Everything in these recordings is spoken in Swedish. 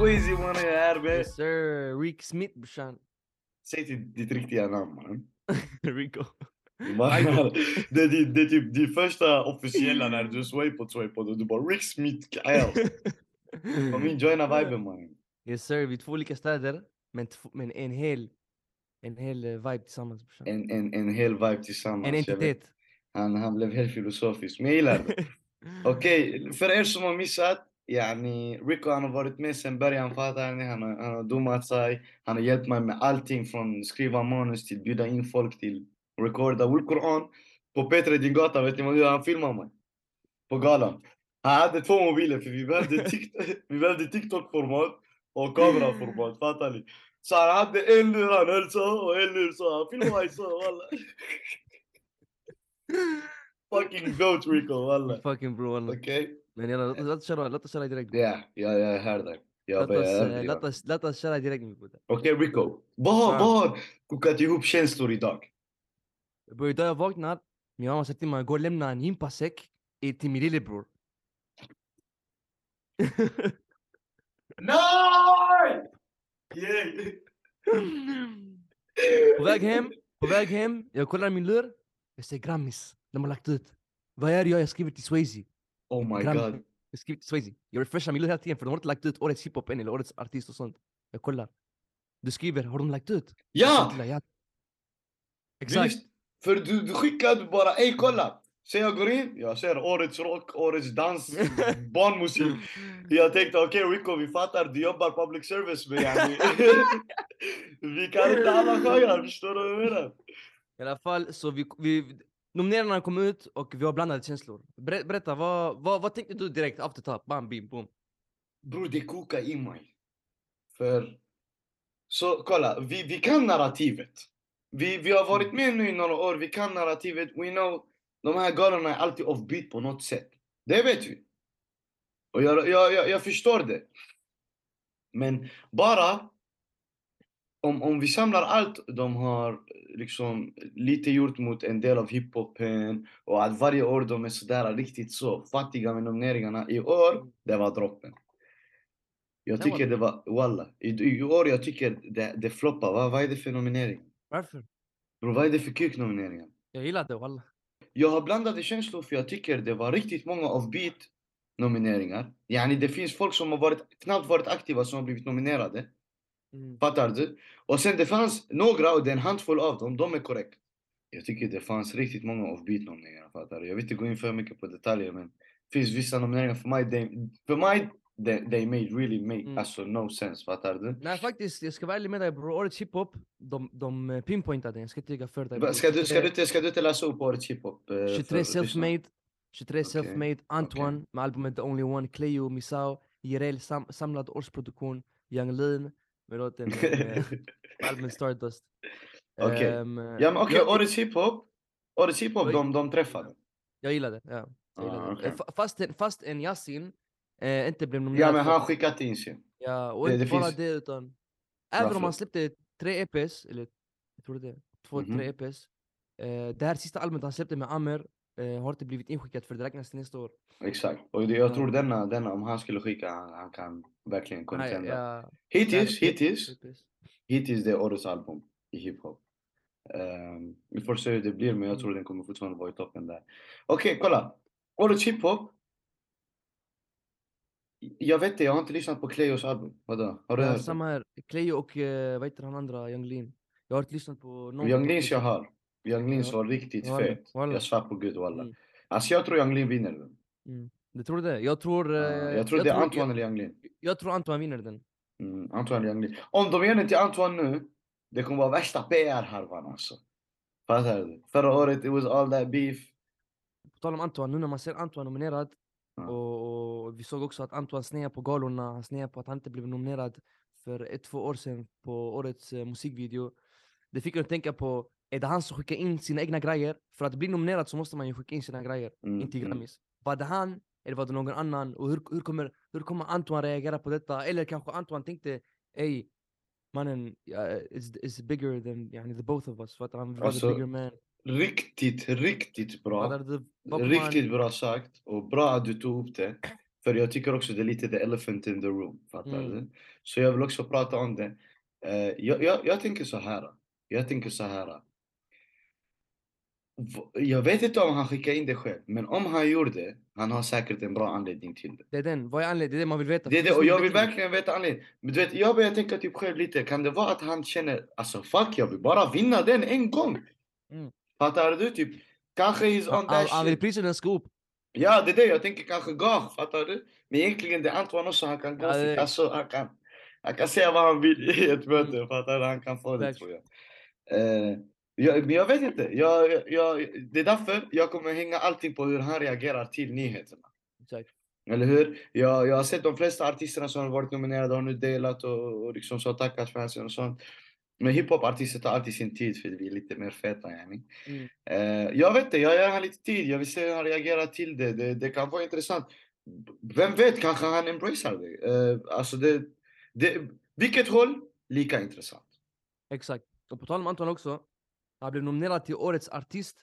Swayze mannen jag är med. Yes sir, Rick Smith brorsan. Säg till ditt riktiga namn mannen. Rico. Man, det, är det är typ din första officiella när du sway på sway på och du bara Rick Smith Kyle. Kom in, joina viben mannen. Yes sir, vi är två olika städer. Men, men en hel, en hel eh, vibe tillsammans brorsan. En, en, en hel vibe tillsammans. En entitet. Han, han blev helt filosofisk, men jag gillar det. Okej, för er som har missat, yani, Rico han har varit med sen början, fattar ni? Han har, han har domat sig, han har hjälpt mig med allting från skriva manus till bjuda in folk till recorda Ul Quran. På Petre din gata, vet ni vad han filmade mig. På galan. Han hade två mobiler för vi behövde, Tik- vi behövde TikTok-format och kameraformat, fattar ni? Så han hade en lur han höll så och en lur så, han filmade mig så walla. Fucking goat Rico walla. Fucking bro wallah. Okej? Men oss köra, låt oss köra direkt. Ja, ja, jag där. Jag Låt oss köra direkt min broder. Okej Rico, vad har, vad har kokat ihop känslor idag? Bror idag jag vaknar, min mamma sa till mig gå och lämna en gympasäck till min lillebror. Nej! Yeah. på väg hem, på väg hem, jag kollar min lur. Jag ser Grammis, de har lagt ut. Vad är det jag? Jag skriver till Swayze. Oh my Grammy. god. Till Swayze. Jag refreshar min lur hela tiden för de har inte lagt ut årets hiphop än eller årets artist och sånt. Jag kollar. Du skriver, har de lagt ut? Ja! ja. Exakt. Visst! För du, du skickade bara, ey kolla! Så jag går in, jag ser årets rock, årets dans, barnmusik. Jag tänkte okej Rico, vi fattar, du jobbar public service men yani. vi kan inte alla genrer, förstår du vad jag menar? I alla fall, så vi, vi, nomineringarna kom ut och vi har blandade känslor. Ber, berätta, vad, vad, vad tänkte du direkt after top? Bam, bim, boom. Bror det kokar i mig. För, så kolla, vi, vi kan narrativet. Vi, vi har varit med nu i några år, vi kan narrativet. We know, de här galorna är alltid offbeat på något sätt. Det vet vi. Och jag, jag, jag, jag förstår det. Men bara om, om vi samlar allt de har liksom lite gjort mot en del av hiphopen och att varje år de är sådär riktigt så fattiga med nomineringarna. I år, det var droppen. Jag tycker det var, walla. I, I år jag tycker det, det floppar. Vad, vad är det för nominering? Varför? Bro, vad är det för kuk-nomineringar? Jag gillar det walla. Jag har blandade känslor för jag tycker det var riktigt många offbeat nomineringar. Yani det finns folk som har varit, knappt varit aktiva som har blivit nominerade. Mm. Fattar du? Och sen det fanns några, och det är en handfull av dem, de är korrekt. Jag tycker det fanns riktigt många offbeat nomineringar, fattar du? Jag vill inte gå in för mycket på detaljer men det finns vissa nomineringar för mig, they, för mig they, they made really make Mm. alltså no sense, fattar du? Nej faktiskt, jag ska vara ärlig med dig bror. Årets hiphop, de, de eh, pinpointade. Jag ska inte ljuga för dig. Ska du, ska, du 23 inte, ska du inte läsa upp årets hiphop? eh, 23 för lyssnarna? self-made, 23 Okej, self-made, Antoine med albumet The Only One, Cleo, Misao, Jireel sam, samlad årsproduktion, Young Lean med låten eh, albumet Stardust. Okej. Ja men okej, jag, årets hiphop, årets hiphop de, de träffade. jag gillar det, ja. Jag Ah, det. okej. Eh, fa- Fast, fast en Yasin eh, inte blev nominerad Ja men han skickat in sin. Ja, och Det- inte det bara finns- det utan även om han släppte tre EPs, eller jag tror det, två, Mhm. tre EPs. Eh, det här sista albumet han släppte med Amer har inte blivit inskickat för det räknas till nästa år. Exakt. Och det, jag Ja. tror denna, denna, om han skulle skicka, han, han kan verkligen contenda. ja, Hittills, nej, hittills, EPs. hittills det är årets album i hiphop. Ehm, vi får se hur det blir men jag tror den kommer fortfarande vara i toppen där. Okej, kolla. Årets hiphop. Jag vet det, jag har inte lyssnat på Cleos album. Vadå? Har du Ja, hört samma här, Cleo och eh, vad heter han andra, Young Lean. Jag har inte lyssnat på någon. Young Leans jag har. Young Ja. var riktigt Walla, fet. walla. Jag svär på gud walla. Mm. Alltså jag tror Young Lean vinner den. Mm. Du tror det? Jag tror... Ja, jag tror det är Antoine jag, eller Young Lean. jag tror Antoine vinner den. Mm, Antoine Young Lean. Om de ger den till Antoine nu, det kommer vara värsta PR-harvan alltså. Fattar du? Förra året, it was all that beef. På tal om Antoine, nu när man ser Antoine nominerad Ja. och, och vi såg också att Antoine snear på galorna, han snear på att han inte blev nominerad för ett, två år sedan på årets eh, musikvideo. Det fick en att tänka på, är det han som skickar in sina egna grejer? För att bli nominerad så måste man ju skicka in sina grejer, Mm, inte mm. Grammis. Var det han eller var det någon annan? Och hur, hur, kommer, hur kommer Antoine reagera på detta? Eller kanske Antoine tänkte, ey mannen, ja, it's, it's bigger than yani, the both of us. För att han var Alltså, the bigger man. Riktigt, riktigt bra. Riktigt bra sagt och bra att du tog upp det. För jag tycker också det är lite the elephant in the room. Fattar Mm. du? Så jag vill också prata om det. Eh, jag, jag, jag tänker så här. Jag tänker så här. Jag vet inte om han skickade in det själv, men om han gjorde han har säkert en bra anledning till det. Det är den, vad är anledningen? Det är det man vill veta. Det är det, och jag vill verkligen veta anledningen. Men du vet, jag börjar tänka typ själv lite, kan det vara att han känner, alltså fuck jag vill bara vinna den en gång. Mm. Fattar du? Typ, kanske he's on that han, han vill shit. priset ska upp. Ja, det är det jag tänker kanske gage, fattar du? Men egentligen det är Antoine också, han kan gå Ja, det- alltså, han kan, han kan säga vad han vill i ett möte, fattar du? Han kan få det tror jag. Eh, jag. Men jag vet inte, jag, jag, det är därför jag kommer hänga allting på hur han reagerar till nyheterna. Exakt. Eller hur? Jag, jag har sett de flesta artisterna som har varit nominerade har nu delat och, och liksom så tackat fansen och sånt. Men hiphop-artister tar alltid sin tid för vi är lite mer feta yani. Mm. Eh, jag vet inte, jag ger han lite tid. Jag vill se hur han reagerar till det. Det, det kan vara intressant. Vem vet, kanske han embracear det. Eh, alltså det, det. Vilket håll? Lika intressant. Exakt. Och på tal om Anton också. Han blev nominerad till Årets Artist.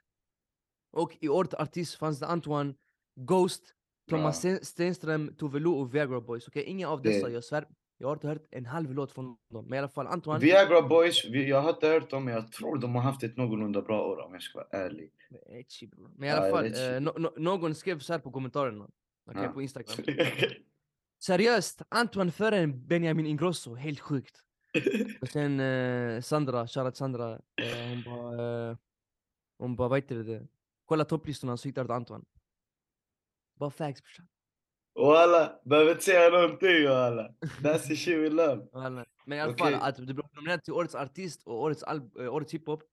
Och i Årets Artist fanns det Antoine, Ghost, Thomas Sten- Stenström, Tove Lo och Viagra Boys. Okej, ingen av Det- dessa, jag svär. Jag har inte hört en halv låt från dem. Men i alla fall Antoine. Viagra Boys, jag har inte hört dem men jag tror de har haft ett någorlunda bra år om jag ska vara ärlig. Etchi. Men i Ja, alla fall, eh, no, no, någon skrev så här på kommentarerna. Okej, Ja. på Instagram. Seriöst, Antoine före Benjamin Ingrosso, helt sjukt. Sen eh, Sandra, shoutout Sandra, eh, hon eh, hon bara, vad heter det? Kolla topplistorna så hittar du Antoine. Bara facts brorsan. Walla, behöver inte säga någonting walla. That's the shit we love. Walla. Men i alla fall, att du blev nominerad till Årets Artist och Årets, årets Hiphop.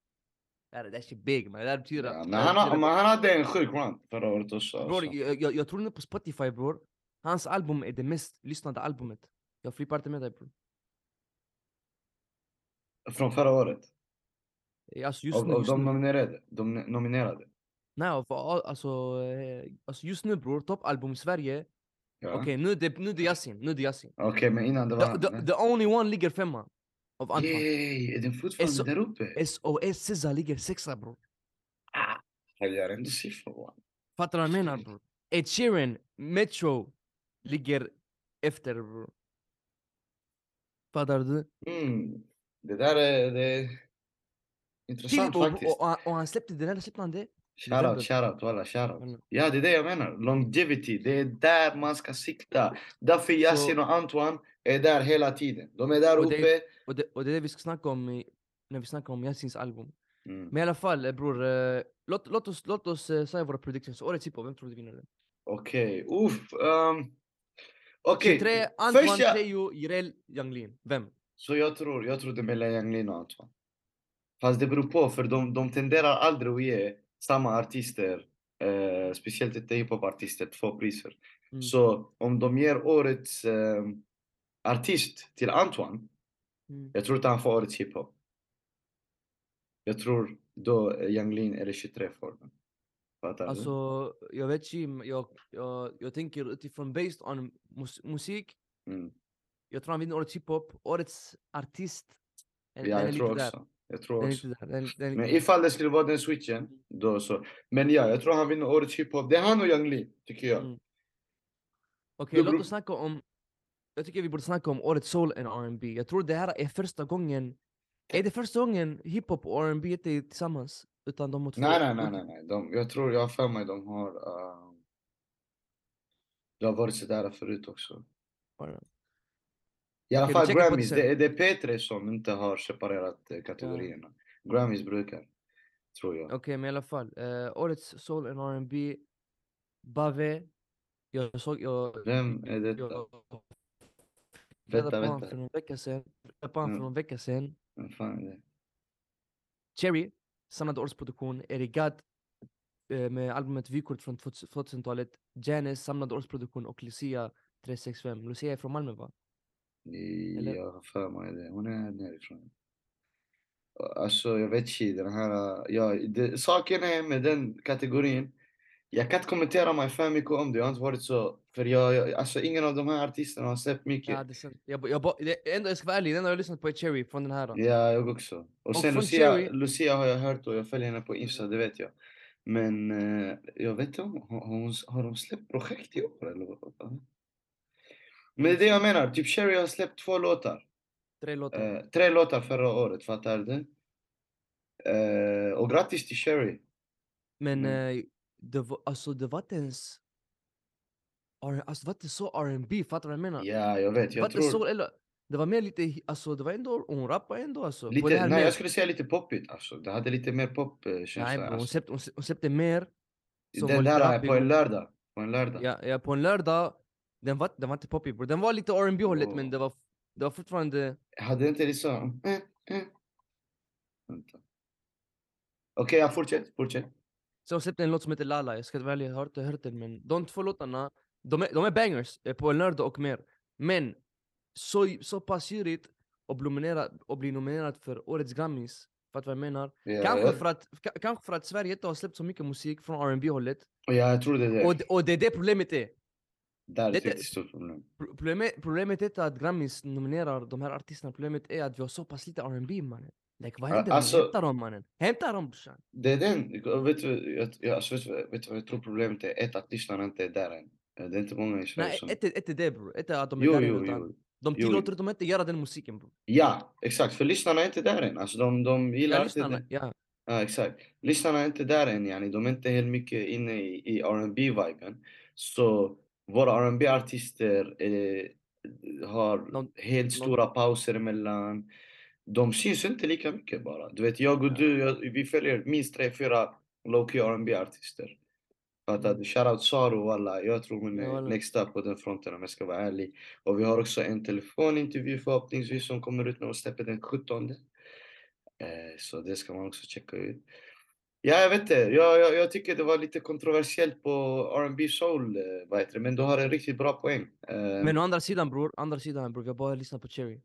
Det är big man, det betyder... Ja, men han, har, betyder- men han hade en sjuk run förra året också. Bror, Alltså. jag, jag, jag tror nu på Spotify bror. Hans album är det mest lyssnade albumet. Jag flippar inte med dig bror. Från förra året. Alltså just Av, nu, av just de nu. nominerade. De nominerade. Nej, av all- alltså, eh, alltså just nu bror, toppalbum i Sverige. Ja. Okej, nu, är det- nu är det Yasin, nu är det Yasin. Okej, men innan det var The, the, the only one ligger femma. Av Antoine. Yay, är den fortfarande Så- där uppe? SOS SZA ligger sexa bror. Jag gör ändå siffror. Fattar du vad jag menar bror? Ed Sheeran, Metro ligger efter bror. Fattar du? Mm. Det där är, det är intressant och, faktiskt. och, och, och han släppte, den här släppte han det? Shoutout, shoutout, walla shoutout. Ja, det är det jag menar. Longevity, det är där man ska sikta. Därför Yasin och Antoine är där hela tiden. De är där Och det- uppe. Och det, och det är det vi ska snacka om i, när vi snackar om Yasins album. Mm. Men i alla fall eh, bror, eh, låt, låt oss, låt oss eh, säga våra predictions. Årets hiphop, vem tror du vinner det? Okej, uff. Um, Okej, 23, Antoine, först jag, Jireel, Younglin. Vem? Så jag tror, jag tror det är mellan Yang Lin och Antoine. Fast det beror på, för de, de tenderar aldrig att ge samma artister, eh, speciellt inte hiphop-artister, två priser. Mm. Så om de ger årets eh, artist till Antoine, Mm. jag tror inte han får årets hiphop. Jag tror då Yang Lin eller 23 får den. Fattar? Alltså, jag vet men jag, jag, jag tänker utifrån based on mus, musik. Mm. Jag tror han vinner årets hiphop. Årets artist. Den, Ja, den jag tror också. Jag tror också. Den, den Men ifall det skulle vara den switchen, då så. Men ja, jag tror han vinner årets hiphop. Det är han och Yang Lin, tycker jag. Mm. Okej, Då låt oss snacka om... Jag tycker vi borde snacka om årets soul and R&B. Jag tror det här är första gången... Är det första gången hiphop och R&B inte är tillsammans? Utan de har två... Nej, nej, nej, nej. nej. De, jag tror, jag har för mig de har... Uh, det har varit sådär förut också. nej. I alla fall Grammys, det, det är P3 som inte har separerat eh, kategorierna. Grammys brukar, tror jag. Okej, men i alla fall. Eh, årets soul and R&B. Bave. Jag såg... Jag, Vem är detta? Jag, Vänta, vänta. för någon vecka sedan. Jag på honom för Mm. någon vecka sedan. Vem fan är det? Cherry, samlad årsproduktion. Eric Gadd eh, med albumet Vykort från 2000 2000-talet. Janis, samlad årsproduktion. Och Lucia 365. Lucia är från Malmö va? Eller? Jag har för mig det. Hon är nerifrån. Alltså jag vet inte, den här... Ja, det, saken är med den kategorin. Jag kan inte kommentera mig för mycket om det. Jag har inte varit så... För jag, jag, alltså ingen av de här artisterna har släppt mycket. Ja, det är. Jag, jag, det enda jag ska vara ärlig, det enda jag har lyssnat på är Cherry från den här. då. Ja, jag också. Och, Och sen Lucia, Cherry- Lucia har jag hört och jag följer henne på Insta, det vet jag. Men eh, jag vet inte, har, har, har de släppt projekt i år eller vad? Men det är det jag menar, typ Cherry har släppt två låtar. Tre låtar. Eh, tre låtar förra året, fattar du? Eh, och grattis till Cherry. Men mm. eh, det var, alltså det var inte ens... Alltså det var inte så R&B, fattar du vad jag menar? Ja, jag vet. det var Jag inte så, tror eller, det var mer lite, alltså det var ändå, hon rappade ändå alltså. lite, nej mer- jag skulle säga lite poppigt alltså. Det hade lite mer Nej popkänsla. bro, hon Alltså. släppte, hon släppte- hon släppte mer. Den där på en lördag. På en lördag. Ja, ja, på en lördag, den var, den var inte poppig bro. Den var lite R&B hållet Åh. men det var, det var fortfarande... Hade inte det så? Eh. Vänta. Okej, ja, fortsätt. Fortsätt. Hon släppte en låt som heter Lala, jag ska vara ärlig, jag har inte hört den men de två låtarna, de är, de är bangers eh, på en lördag och mer. Men så, så pass gyrigt att bli nominerad, att bli nominerad för årets Grammys, fattar vad jag menar? Ja, Kanske, jag, för att, ka- kanske för att Sverige inte har släppt så mycket musik från R&B hållet ja, jag tror det är det. och, och det är det problemet är. Där är det- ett riktigt stort problem. Pro- Problemet, problemet är inte att Grammys nominerar de här artisterna, problemet är att vi har så pass lite R&B mannen. Like, vad händer? alltså- Hämta dem mannen! Hämta dem brorsan! Det är den, vet du, jag, alltså, vet, vet vad jag tror problemet är? Ett, att lyssnarna inte är där än. Det är inte många i Sverige Nej, som... ett är ett är det bror, ett är att de är Jo, där jo, utan jo. de jo. tillåter dem inte göra den musiken bror. Ja, exakt. För lyssnarna är inte där än. Alltså de, de gillar Ja, inte det. ja. Ja, exakt. Lyssnarna är inte där än, yani. De är inte helt mycket inne i, i R&B-viben. Så våra rb artister eh, har De- helt stora pauser emellan. De syns inte lika mycket bara. Du vet, jag och du, jag, vi följer minst tre, fyra low-key rb artister Fattar Mm. du? Shoutout Saro walla. Jag tror hon är up på den fronten om jag ska vara ärlig. Och vi har också en telefonintervju förhoppningsvis som kommer ut när de släpper den 17. Eh, så det ska man också checka ut. Ja, jag vet inte. Jag, jag, jag tycker det var lite kontroversiellt på R&B soul, eh, vad heter det? men du har en riktigt bra poäng. Eh, Men å andra sidan bror, andra sidan bror, har bara lyssnat på Cherry.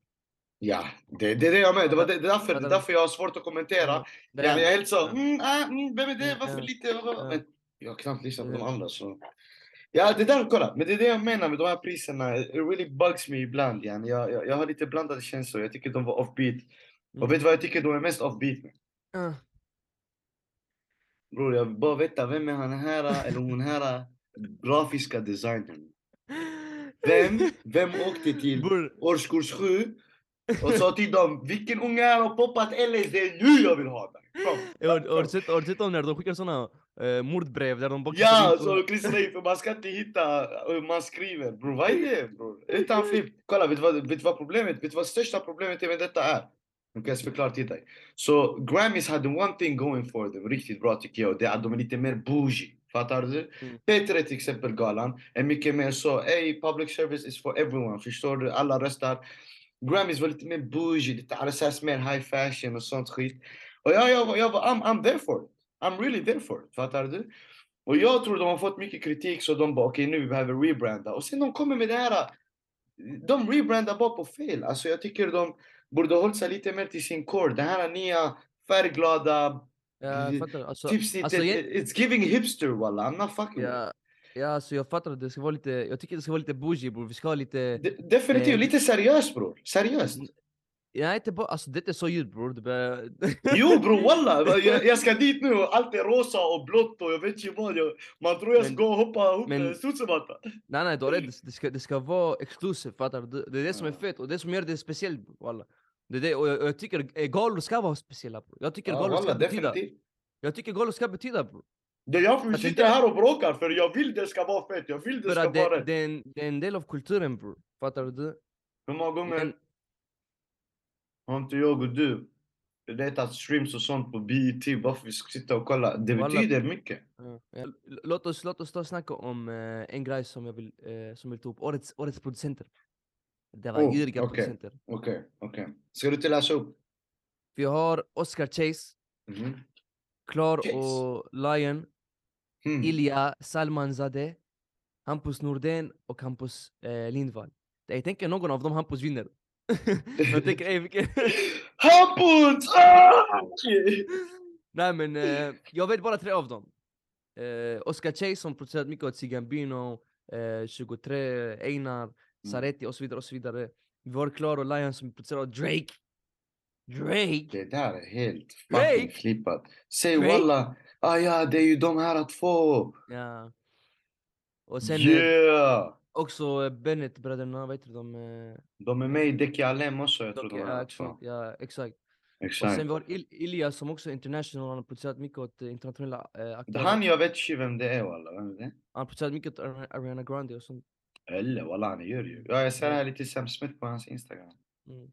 Ja, det, det är det jag menar. Det, var det, det, är därför, det därför jag har svårt att kommentera. Ja, det är- jag är helt så, mm, ah, mm, vem är det, Ja, varför lite? Men jag har knappt lyssnat på de andra så. Ja, det där, kolla. Men det är det jag menar med de här priserna. It really bugs me ibland. Yani. Jag, jag, jag har lite blandade känslor. Jag tycker de var offbeat. Mm. Och vet du vad jag tycker de är mest offbeat med? Bror, jag vill bara veta vem är han här eller hon här grafiska designern? Vem, vem åkte till årskurs 7 och sa till dem vilken unge här har poppat LSD nu jag vill ha den? Kom. har du sett- dem när de skickar såna eh, mordbrev där de bara Ja, så klistrar in för man ska inte hitta hur man skriver. Bror vad är det bror? Utan flipp. Kolla, vet du vad, vet vad problemet Vet vad största problemet med detta är? Nu kan jag förklara till dig. Så Grammys hade one thing going for them, riktigt bra tycker jag. Det är att de är lite mer bougie. Fattar du? Mm. P3 till exempel galan är mycket mer så, ey public service is for everyone. Förstår du? Alla röstar. Grammys var lite mer bougie, lite RSS mer high fashion och sånt skit. Och jag, jag, jag var, I'm, I'm there for it. I'm really there for it. Fattar du? Och jag tror de har fått mycket kritik så de bara okej nu vi behöver rebranda. Och sen de kommer med det här. De rebrandar bara på fel. Alltså jag tycker de borde hållit sig lite mer till sin core. Det här nya färgglada, Ja, jag fattar. Alltså, tipsigt. alltså, jag- it's giving hipster walla. I'm not fucking with ja, ja, alltså jag fattar att det ska vara lite, jag tycker det ska vara lite bougie bror, vi ska ha lite, De- Definitivt, Eh, lite seriöst bror. Seriöst. ja inte bara, alltså det är inte så ljud bror. Bara... Jo bror walla, jag, jag ska dit nu och allt är rosa och blått och jag vet inte vad. Jag, man tror jag ska Men- gå och hoppa ihop men- med studsmatta. Nej nej, då är det, det, ska, det ska vara exclusive, fattar du? Det, är det som är Ja. fett och det som gör det speciellt walla. Det det, och jag, jag tycker galor ska vara speciella bror. Jag tycker Ja, galor ska betyda, definitivt. jag tycker galor ska betyda bror. Det är därför vi det sitter här och bråkar, för jag vill det ska vara fett, jag vill det ska att vara det, rätt. det, är en, det är en del av kulturen bror, fattar du? Hur många gånger Men, har inte jag och du letat streams och sånt på BET bara för vi ska sitta och kolla? Det Walla. betyder mycket. Ja, Låt oss, låt oss ta och snacka om eh, en grej som jag vill, eh, som vill ta upp. Årets, årets producenter. Det var Oh, giriga okej. producenter. Okej, okej. Ska du till läsa upp? Vi har Oscar Chase, Mhm. Klar Chase. och Lion, Hmm. Ilja Salmanzadeh, Hampus Nordén och Hampus eh, Lindvall. Jag tänker någon av dem Hampus vinner. jag tänker, ey, vilken... Hampus! Ah! Nej men eh, jag vet bara tre av dem. Eh, Oscar Chase som producerat mycket åt Sigambino, eh, 23, Einar, Saretti och så vidare och så vidare. Vi har Klar och Lion som producerar åt Drake. Drake? Det där är helt Drake? fucking flippat. Säg walla, ah ja det är ju de här två. Ja. Och sen, eh, Yeah! också eh, Bennett-bröderna, vad heter de? eh, De är med i Deki Alem också, jag tror de ja, exakt, ja, exakt. Och Exakt. sen vi har Il Ilja som också är international, han har producerat mycket åt internationella eh, aktörer. Han jag vet inte vem det är walla, vem är det? Han har producerat mycket åt Ari- Ariana Grande och sånt. Eller walla han gör ju. Ja jag ser här lite Sam Smith på hans Instagram. Mm.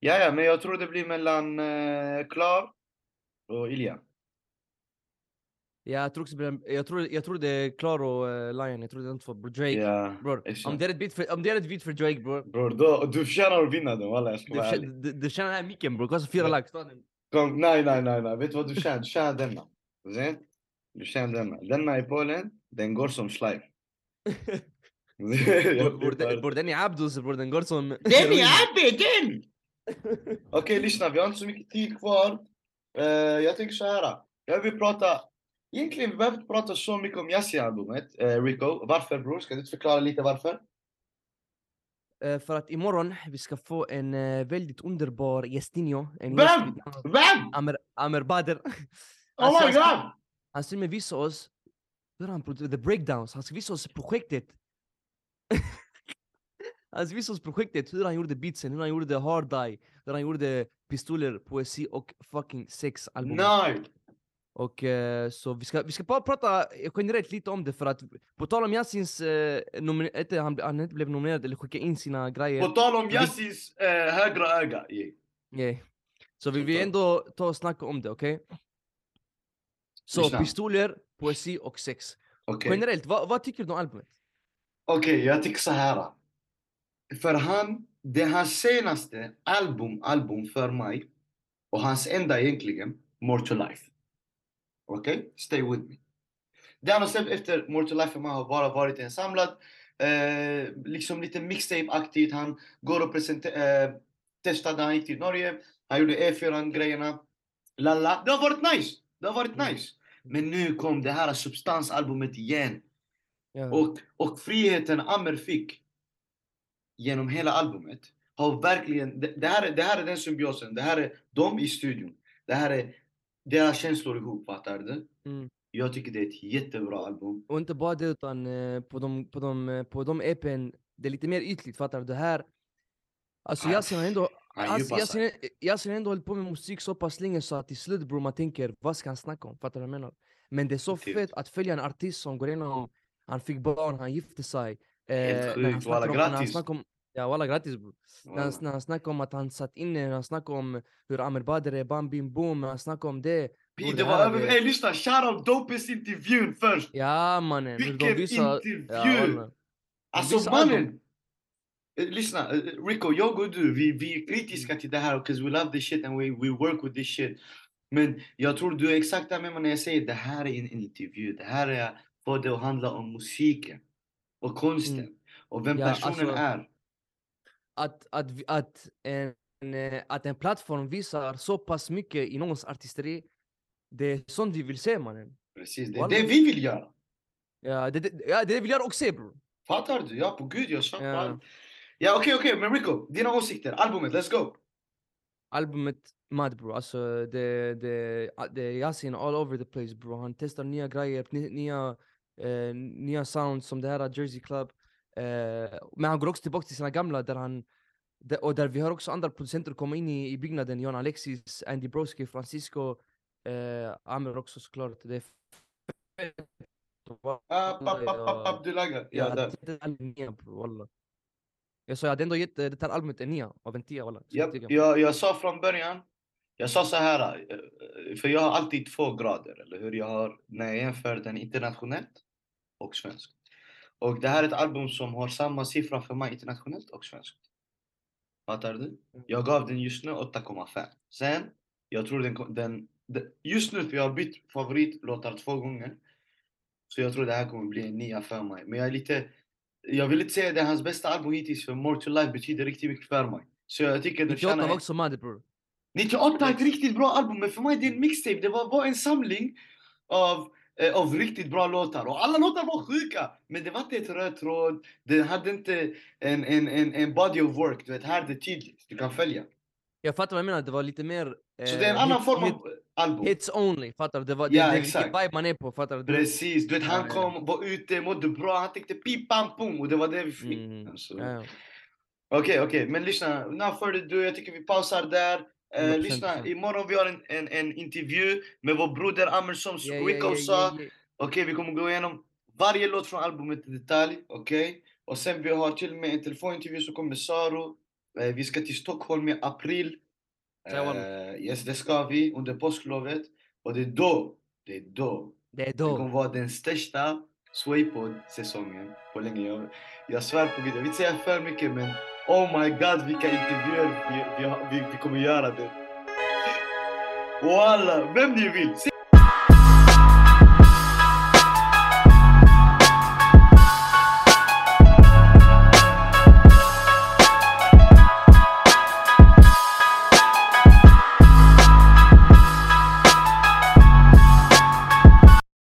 Ja ja men jag tror det blir mellan eh, Klar och Ilja. Ja, jag tror också, det blir- jag tror, jag tror det är Klar och eh, Lion, jag tror det är de två. Bro, Drake, Ja, bror. Om det är ett beat för, om det är ett beat för Drake bror. Bror då, du förtjänar att vinna den walla jag ska Du, vara förtjä- ärlig. du, du tjänar den här micken bror, kostar fyra lax. nej nej nej nej, vet du vad du tjänar? Du tjänar denna. Du tjänar denna. Denna i Polen, den går som slime. Den är Abdus bror, den är Abbe, den! Okej lyssna, vi har inte så mycket tid kvar. Eh, jag tänker så här. Jag vill prata, egentligen vi behöver inte prata så mycket om Yasin-albumet, uh, Rico. Varför bror? Ska du inte förklara lite varför? Eh, För att imorgon vi ska få en eh, väldigt underbar gästinho. En Vem? Vem? Amer, Amer Bader. Oh my han, ska, god! han ska med visa oss the breakdowns. Han ska visa oss projektet. han ska visa oss projektet, hur han gjorde beatsen, hur han gjorde hard die, hur han gjorde pistoler, poesi och fucking sex album. Nej! Och eh, så vi ska, vi ska bara prata generellt lite om det för att på tal om Yasins, eh, inte, han, han inte blev nominerad eller skickade in sina grejer. På tal om Yassins eh, högra öga. Yeah. Yeah. Så vill vi ändå ta och snacka om det, okej? Så Lyssna. pistoler, poesi och sex. Okej. Generellt, vad, vad tycker du om albumet? Okej, jag tycker så här. För han, det är hans senaste album, album för mig. Och hans enda egentligen, More to Life. Okej? Stay with me. Det han har släppt efter More to Life för mig har bara varit en samlad, eh, liksom lite mixtape-aktigt. Han går och presenterar, eh, testade, han gick till Norge, han gjorde E4-grejerna. Lalla. Det har varit nice! Det har varit Mm. nice. Men nu kom det här substansalbumet igen. Ja. Och, och friheten Amer fick genom hela albumet har verkligen, det, det, här är, det här är den symbiosen, det här är de i studion. Det här är deras känslor ihop, fattar du? Mm. Jag tycker det är ett jättebra album. Och inte bara det utan eh, på de, på de, eh, på de EPn, det är lite mer ytligt, fattar du? Det här... Alltså Yasin har ändå, alltså. Yasin, Yasin har ändå hållit på med musik så pass länge så att till slut bror man tänker, vad ska han snacka om? Fattar du vad jag menar? Men det är så Definitivt. fett att följa en artist som går igenom, han fick barn, han gifte sig. Eh, Helt han sjukt, walla, grattis. Ja walla grattis bror. När han, när han snackar om att han satt inne, när han snackar om hur Amer Bader är bam bim boom, när han snackar om det. Bror, det var över... Ey lyssna, shoutout dopest intervjun först! Ja mannen, Vilken visar... intervju! Ja. Alltså Vissa mannen! Eh, Lyssna, eh, Rico, jag och du, vi, vi är kritiska till det här because we love this shit and we, we work with this shit. Men jag tror du är exakt där med mig när jag säger det här är en intervju. Det här är det att handla om musiken och konsten Mm. och vem Ja, personen alltså- är. att, att, att, en, eh, att en plattform visar så pass mycket i någons artisteri, det är sånt vi vill se mannen. Precis, det är det vi vill göra. Ja, det, ja, det vill jag också se bror. Fattar du? Ja, på gud, jag köper Ja. Ja, okej, okej, men Rico, dina åsikter, albumet, let's go! Albumet mad bror, alltså det, det, det är Yasin all over the place bror. Han testar nya grejer, ny- nya, eh, nya sounds som det här Jersey Club. Eh, men han går också tillbaka till sina gamla där han där, och där vi har också andra producenter komma in i, i byggnaden. John Alexis, Andy Broski, Francisco, eh, Amer också såklart. Det är. Jag sa jag hade ändå gett eh, det här albumet en nia av en tia walla. Jag, jag sa från början, jag sa så här, eh, för jag har alltid två grader, eller hur? Jag har, när jag jämför den internationellt och svenskt. Och det här är ett album som har samma siffra för mig internationellt och svenskt. Fattar du? Jag gav den just nu 8,5. Sen, jag tror den, den, den... Just nu, för jag har bytt favoritlåtar två gånger. Så jag tror det här kommer bli en nia för mig. Men jag är lite... Jag vill inte säga det är hans bästa album hittills, för More to Life betyder riktigt mycket för mig. Så jag tycker den 98 tjänar... var också mad bror. 98 är ett riktigt bra album, men för mig det är en mixtape. Det var, var en samling av, av riktigt bra låtar. Och alla låtar var sjuka! Men det var inte ett röd tråd. Det hade inte en, en, en, en body of work. Du vet, här är det tydligt. Du kan följa. Jag fattar vad jag menar, det var lite mer... Så det är en eh, annan hit- form hit- av album. Hits only, fattar du? Det var Ja, det, det, exakt. vilken vibe man är på, fattar du? Precis, du vet han kom, var ute, mådde bra, han tänkte pip pam pum och det var det vi fick. Mm. Alltså. Ja, ja. Okej, okej, men lyssna. For the do, jag tycker vi pausar där. Eh, 100%, lyssna, 100%. imorgon vi har en, en, en intervju med vår broder Amer som Ja, ja, Rico ja, sa. ja, ja. Okej, vi kommer gå igenom varje låt från albumet i detalj. Okej? Och sen vi har till och med en telefonintervju som kommer med Saro. Eh, vi ska till Stockholm i april. Eh, yes, det ska vi under påsklovet. Och det är då, det är då Det är det kommer då. vara den största Swaypod-säsongen på länge. Jag, jag svär på gud, jag vill inte säga för mycket men oh my god vilka intervjuer vi, vi, vi, vi kommer göra det. Walla, vem ni vill!